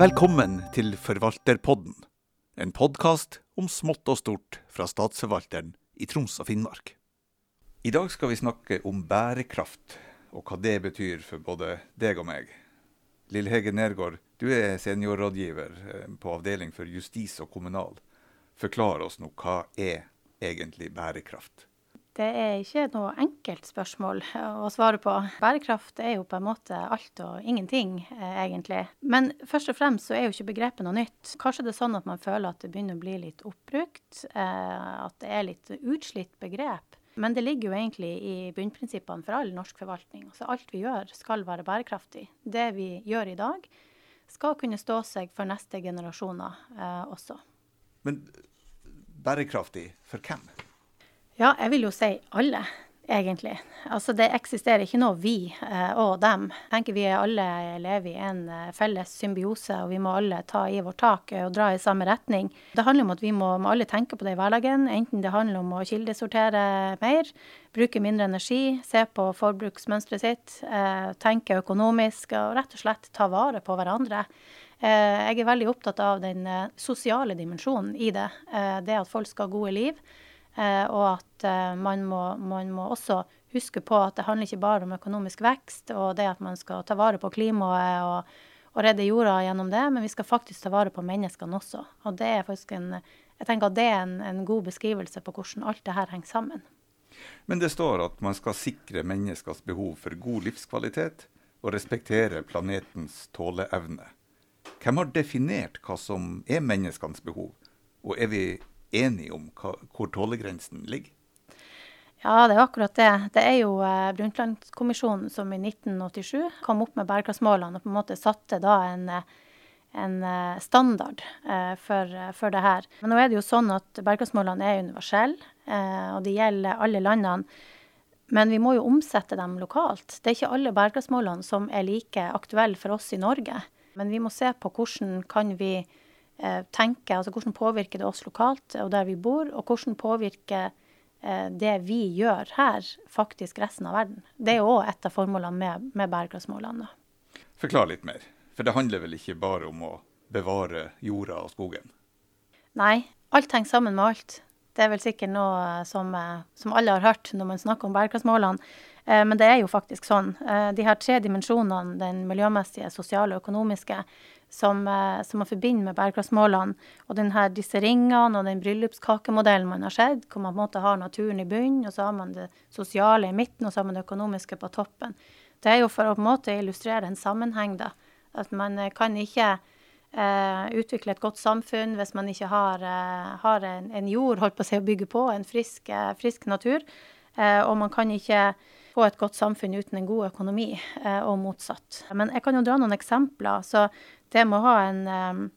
Velkommen til Forvalterpodden, en podkast om smått og stort fra Statsforvalteren i Troms og Finnmark. I dag skal vi snakke om bærekraft, og hva det betyr for både deg og meg. Lill Hege Nergård, du er seniorrådgiver eh, på avdeling for justis og kommunal. Forklar oss nå, hva er egentlig bærekraft? Det er ikke noe enkelt spørsmål å svare på. Bærekraft er jo på en måte alt og ingenting, eh, egentlig. Men først og fremst så er jo ikke begrepet noe nytt. Kanskje det er sånn at man føler at det begynner å bli litt oppbrukt, eh, at det er litt utslitt begrep. Men det ligger jo egentlig i bunnprinsippene for all norsk forvaltning. Altså alt vi gjør skal være bærekraftig. Det vi gjør i dag skal kunne stå seg for neste generasjoner eh, også. Men bærekraftig for hvem? Ja, jeg vil jo si alle, egentlig. Altså det eksisterer ikke noe vi eh, og dem. Jeg tenker Vi alle lever i en eh, felles symbiose, og vi må alle ta i vårt tak eh, og dra i samme retning. Det handler om at vi må, må alle tenke på det i hverdagen, enten det handler om å kildesortere mer, bruke mindre energi, se på forbruksmønsteret sitt, tenke økonomisk og rett og slett ta vare på hverandre. Jeg er veldig opptatt av den sosiale dimensjonen i det. det at folk skal ha gode liv. Eh, og at eh, man må, man, må, også huske på at det handler ikke bare om økonomisk vekst og det at man skal ta vare på klimaet og, og redde jorda gjennom det, men vi skal faktisk ta vare på menneskene også. Og det er faktisk en, jeg tenker at det er en, en god beskrivelse på hvordan alt det her henger sammen. Men det står at man skal sikre menneskers behov for god livskvalitet og respektere planetens tåleevne. Hvem har definert hva som er menneskenes behov, og er vi enige om hva, hvor tålegrensen ligger? Ja, det er akkurat det. Det er jo eh, som i 1987 kom opp med bærekraftsmålene og på en måte satte da en, en eh, standard eh, for, for, det her. Men nå er det jo sånn at bærekraftsmålene er universelle, eh, og de gjelder alle landene. Men vi må jo omsette dem lokalt. Det er ikke alle bærekraftsmålene som er like aktuelle for oss i Norge. Men vi må se på hvordan kan vi Eh, tenker, altså hvordan påvirker det oss lokalt og der vi bor, og hvordan påvirker eh, det vi gjør her, faktisk resten av verden. Det er jo òg et av formålene med, med bærekraftsmålene. Forklar litt mer, for det handler vel ikke bare om å bevare jorda og skogen? Nei, alt henger sammen med alt. Det er vel sikkert noe som, eh, som alle har hørt når man snakker om bærekraftsmålene. Men det er jo faktisk sånn. De her tre dimensjonene, den miljømessige, sosiale og økonomiske, som, eh, som man forbinder med bærekraftsmålene. Og denne, disse ringene og den bryllupskakemodellen man har sett, hvor man på en måte har naturen i bunnen, og så har man det sosiale i midten, og så har man det økonomiske på toppen. Det er jo for å på en måte illustrere en sammenheng, da. At man eh, kan ikke eh, utvikle et godt samfunn hvis man ikke har, eh, har en, en, jord holdt på å si, å bygge på, en frisk, eh, frisk natur. Eh, og man kan ikke få et godt samfunn uten en god økonomi, og motsatt. Men jeg kan jo dra noen eksempler. Så det med å ha en,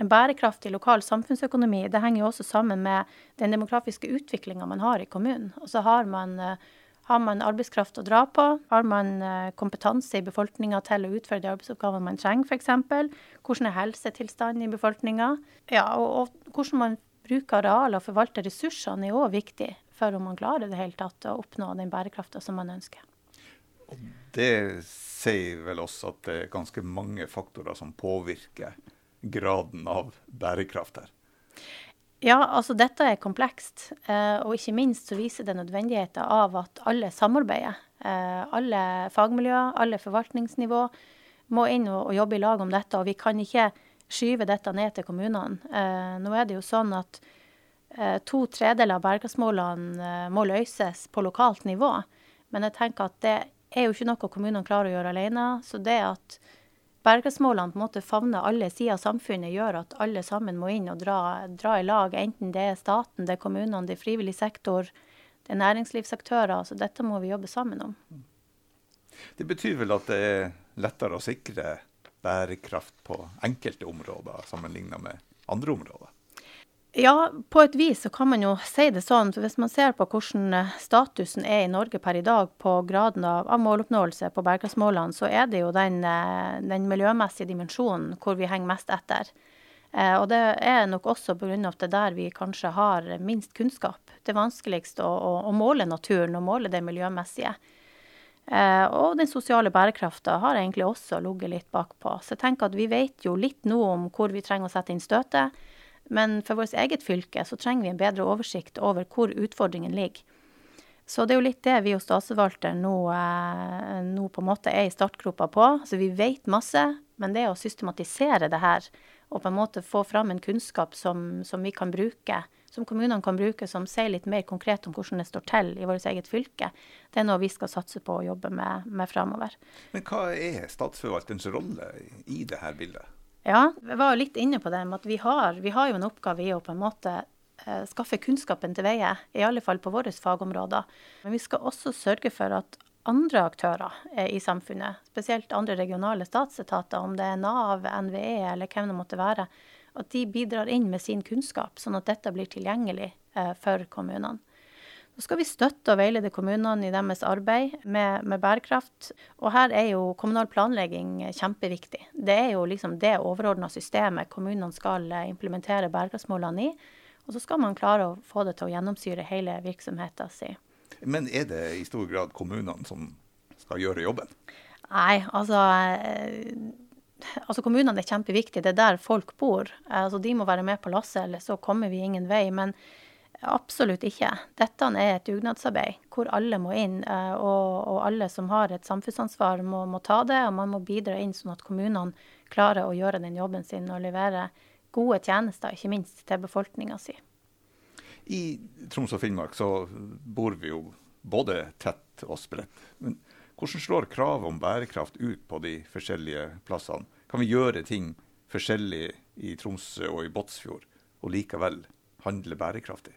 en bærekraftig lokal samfunnsøkonomi, det henger jo også sammen med den demografiske utviklinga man har i kommunen. Og så har man, eh, har man arbeidskraft å dra på? Har man eh, kompetanse i befolkninga til å utføre de arbeidsoppgavene man trenger, f.eks.? Hvordan er helsetilstanden i befolkninga? Ja, og, og, hvordan man bruker arealer og forvalter ressursene er òg viktig for om man klarer det hele tatt å oppnå den bærekrafta som man ønsker. Det sier vel også at det er ganske mange faktorer som påvirker graden av bærekraft her. Ja, altså dette er komplekst. Eh, og ikke minst så viser det nødvendigheten av at alle samarbeider. Eh, alle fagmiljøer, alle forvaltningsnivå må inn og, jobbe i lag om dette. Og vi kan ikke skyve dette ned til kommunene. Eh, nå er det jo sånn at to tredeler av bærekraftsmålene må løses på lokalt nivå. Men jeg tenker at det er jo ikke noe kommunene klarer å gjøre alene. Så det at bærekraftsmålene på en måte favner alle sider av samfunnet, gjør at alle sammen må inn og dra, dra i lag. Enten det er staten, det er kommunene, det er frivillig sektor, det er næringslivsaktører. Så dette må vi jobbe sammen om. Det betyr vel at det er lettere å sikre bærekraft på enkelte områder sammenlignet med andre områder? Ja, på et vis så kan man jo si det sånn. for Hvis man ser på hvordan eh, statusen er i Norge per i dag på graden av, av måloppnåelse på bærekraftsmålene, så er det jo den, eh, den, miljømessige dimensjonen hvor vi henger mest etter. Eh, og det er nok også pga. at det er der vi kanskje har minst kunnskap. Det er vanskeligst å, å, å måle naturen og måle det miljømessige. Eh, og den sosiale bærekrafta har egentlig også ligget litt bakpå. Så jeg tenker at vi vet jo litt nå om hvor vi trenger å sette inn støtet. Men for vårt eget fylke så trenger vi en bedre oversikt over hvor utfordringen ligger. Så det er jo litt det vi hos Statsforvalteren nå, eh, nå, på en måte er i startgropa på. Så vi vet masse, men det å systematisere det her og på en måte få fram en kunnskap som, som vi kan bruke, som kommunene kan bruke, som sier litt mer konkret om hvordan det står til i vårt eget fylke, det er noe vi skal satse på å jobbe med, med framover. Men hva er statsforvalterens rolle i dette bildet? Ja, vi var jo litt inne på det med at vi har, vi har jo en oppgave i å på en måte eh, skaffe kunnskapen til veie, i alle fall på våre fagområder. Men vi skal også sørge for at andre aktører i samfunnet, spesielt andre regionale statsetater, om det er Nav, NVE eller hvem det måtte være, at de bidrar inn med sin kunnskap, sånn at dette blir tilgjengelig eh, for kommunene. Så skal vi støtte og veilede kommunene i deres arbeid med, med, bærekraft. Og her er jo kommunal planlegging kjempeviktig. Det er jo liksom det overordna systemet kommunene skal eh, implementere bærekraftsmålene i. Og så skal man klare å få det til å gjennomsyre hele virksomheten sin. Men er det i stor grad kommunene som skal gjøre jobben? Nei, altså, eh, altså Kommunene er kjempeviktige. Det er der folk bor. Altså, de må være med på lasset, eller så kommer vi ingen vei. Men absolutt ikke. Dette er et dugnadsarbeid hvor alle må inn. Eh, og, og alle som har et samfunnsansvar, må, må, ta det. Og man må bidra inn sånn at kommunene klarer å gjøre den jobben sin og levere gode tjenester, ikke minst til befolkninga si. I Troms og Finnmark så bor vi jo både tett og spredt. Men hvordan slår kravet om bærekraft ut på de forskjellige plassene? Kan vi gjøre ting forskjellig i Tromsø og i Båtsfjord, og likevel handle bærekraftig?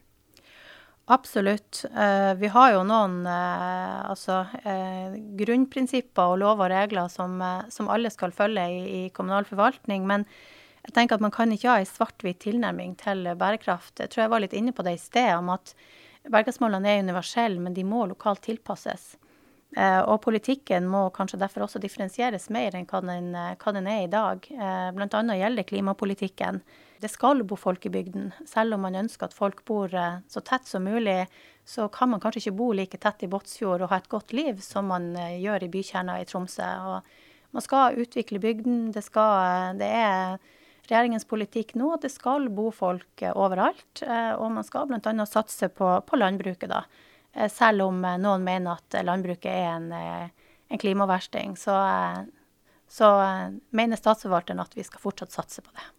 Absolutt. Uh, vi har jo noen uh, altså, uh, grunnprinsipper og lover og regler som, som alle skal følge i, i, kommunal forvaltning. Men jeg tenker at man kan ikke ha en svart-hvit tilnærming til bærekraft. Jeg tror jeg var litt inne på det i sted, om at bærekraftsmålene er universelle, men de må lokalt tilpasses. Eh, og politikken må kanskje derfor også differensieres mer enn hva den, hva den er i dag. Eh, Bl.a. gjelder klimapolitikken. Det skal bo folk i bygden. Selv om man ønsker at folk bor eh, så tett som mulig, så kan man kanskje ikke bo like tett i Båtsfjord og ha et godt liv som man gjør i bykjerna i Tromsø. Og man skal utvikle bygden. Det, skal, det er regjeringens politikk nå at det skal bo folk eh, overalt. Eh, og man skal bl.a. satse på, på, landbruket, da. Eh, selv om noen mener at landbruket er en, en klimaversting, så, så mener statsforvalteren at vi skal fortsatt satse på det.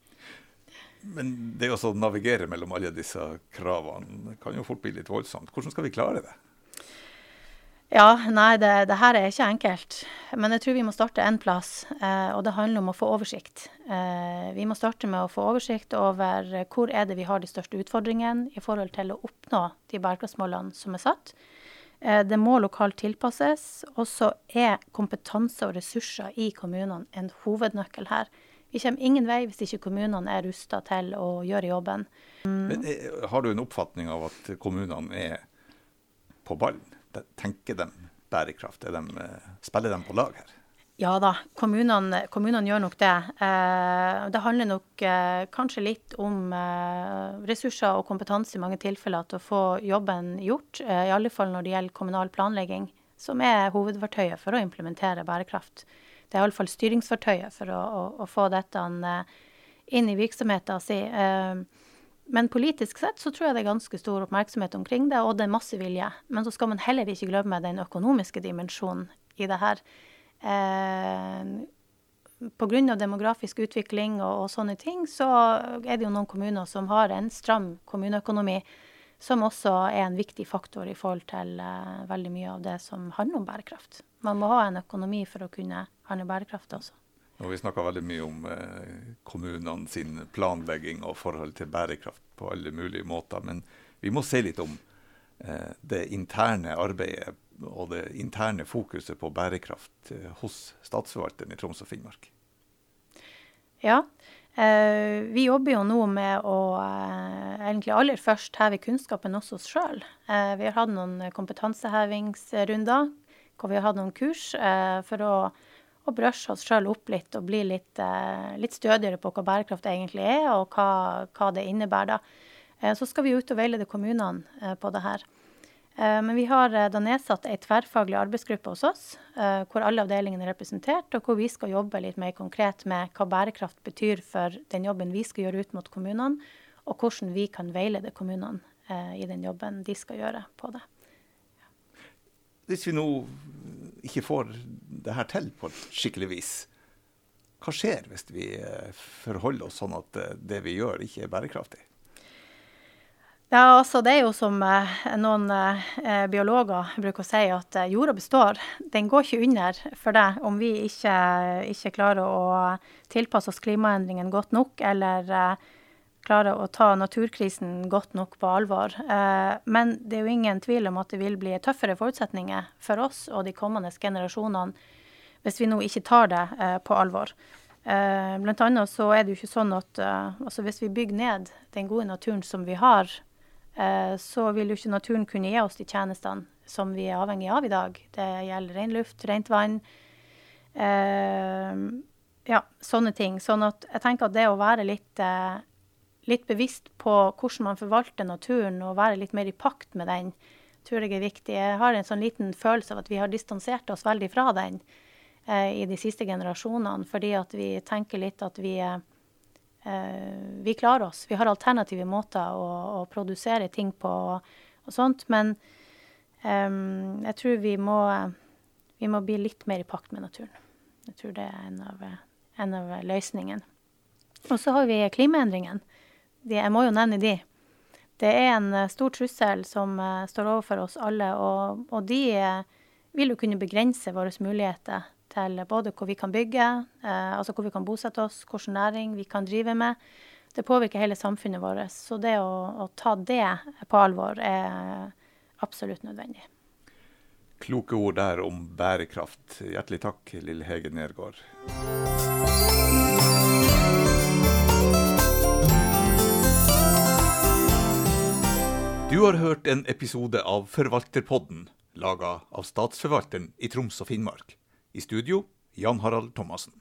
Men det å navigere mellom alle disse kravene kan jo fort bli litt voldsomt. Hvordan skal vi klare det? Ja, nei, det, det, her er ikke enkelt. Men jeg tror vi må starte én plass, eh, og det handler om å få oversikt. Eh, vi må starte med å få oversikt over hvor er det vi har de største utfordringene i forhold til å oppnå de bærekraftsmålene som er satt. Eh, det må lokalt tilpasses. Og så er kompetanse og ressurser i kommunene en hovednøkkel her. Vi kommer ingen vei hvis ikke kommunene er rusta til å gjøre jobben. Men eh, Har du en oppfatning av at kommunene er på ballen? tenker de bærekraft? De, eh, spiller de på lag her? Ja da, kommunene, kommunene gjør nok det. Eh, det handler nok kanskje litt om ressurser og kompetanse i mange tilfeller til å få jobben gjort. I alle fall når det gjelder kommunal planlegging, som er hovedverktøyet for å implementere bærekraft. Det er iallfall styringsverktøyet for å, å, å få dette eh, inn i virksomheten sin. Men politisk sett så tror jeg det er ganske stor oppmerksomhet omkring det, og det er masse vilje. Men så skal man heller ikke glemme den økonomiske dimensjonen i det her. Eh, Pga. demografisk utvikling og, og, sånne ting, så er det jo noen kommuner som har en stram kommuneøkonomi, som også er en viktig faktor i forhold til eh, veldig mye av det som handler om bærekraft. Man må ha en økonomi for å kunne handle bærekraft også. Og vi snakker veldig mye om eh, kommunene sin planlegging og forhold til bærekraft på alle mulige måter. Men vi må se litt om eh, det interne arbeidet og det interne fokuset på bærekraft eh, hos statsforvalteren i Troms og Finnmark. Ja, eh, vi jobber jo nå med å eh, egentlig aller først heve kunnskapen hos oss sjøl. Eh, vi har hatt noen kompetansehevingsrunder hvor vi har hatt noen kurs for å å brushe oss sjøl opp litt og bli litt, eh, litt, stødigere på hva bærekraft egentlig er, og hva, hva det innebærer. da. Eh, så skal vi ut og veilede kommunene eh, på det her. Eh, men vi har eh, da nedsatt ei tverrfaglig arbeidsgruppe hos oss, eh, hvor alle avdelingene er representert, og hvor vi skal jobbe litt mer konkret med hva bærekraft betyr for den jobben vi skal gjøre ut mot kommunene, og hvordan vi kan veilede kommunene i den jobben de skal gjøre på det. Hvis vi nå ikke får det her til på et skikkelig vis, hva skjer hvis vi forholder oss sånn at det vi gjør, ikke er bærekraftig? Ja, altså Det er jo som eh, noen eh, biologer bruker å si, at eh, jorda består. Den går ikke under for det om vi ikke, ikke klarer å tilpasse oss klimaendringene godt nok, eller eh, klarer å ta naturkrisen godt nok på alvor. Eh, men det er jo ingen tvil om at det vil bli tøffere forutsetninger for oss og de kommende generasjonene hvis vi nå ikke tar det eh, på alvor. Blant annet så er det jo ikke sånn at altså hvis vi bygger ned den gode naturen som vi har, Eh, så vil jo ikke naturen kunne gi oss de tjenestene som vi er avhengig av i dag. Det gjelder ren luft, rent vann. Eh, ja, sånne ting. Sånn at jeg tenker at det å være litt, eh, litt bevisst på hvordan man forvalter naturen, og være litt mer i pakt med den, tror jeg er viktig. Jeg har en sånn liten følelse av at vi har distansert oss veldig fra den i de siste generasjonene, fordi at vi tenker litt at vi eh, Eh, vi klarer oss. Vi har alternative måter å, å produsere ting på og sånt. Men um, jeg tror vi må, vi må, bli litt mer i pakt med naturen. Jeg tror det er en av, en av løsningene. Og så har vi klimaendringene. Jeg må jo nevne de. Det er en eh, stor trussel som uh, står overfor oss alle, og, og de uh, vil jo kunne begrense våre muligheter til både hvor vi kan bygge, eh, altså hvor vi kan bosette oss, hvilken næring vi kan drive med. Det påvirker hele samfunnet vårt. Så det å, å ta det på alvor er absolutt nødvendig. Kloke ord der om bærekraft. Hjertelig takk, Lille Hege Nergård. Du har hørt en episode av Forvalterpodden, laga av Statsforvalteren i Troms og Finnmark. I studio Jan Harald Thomassen.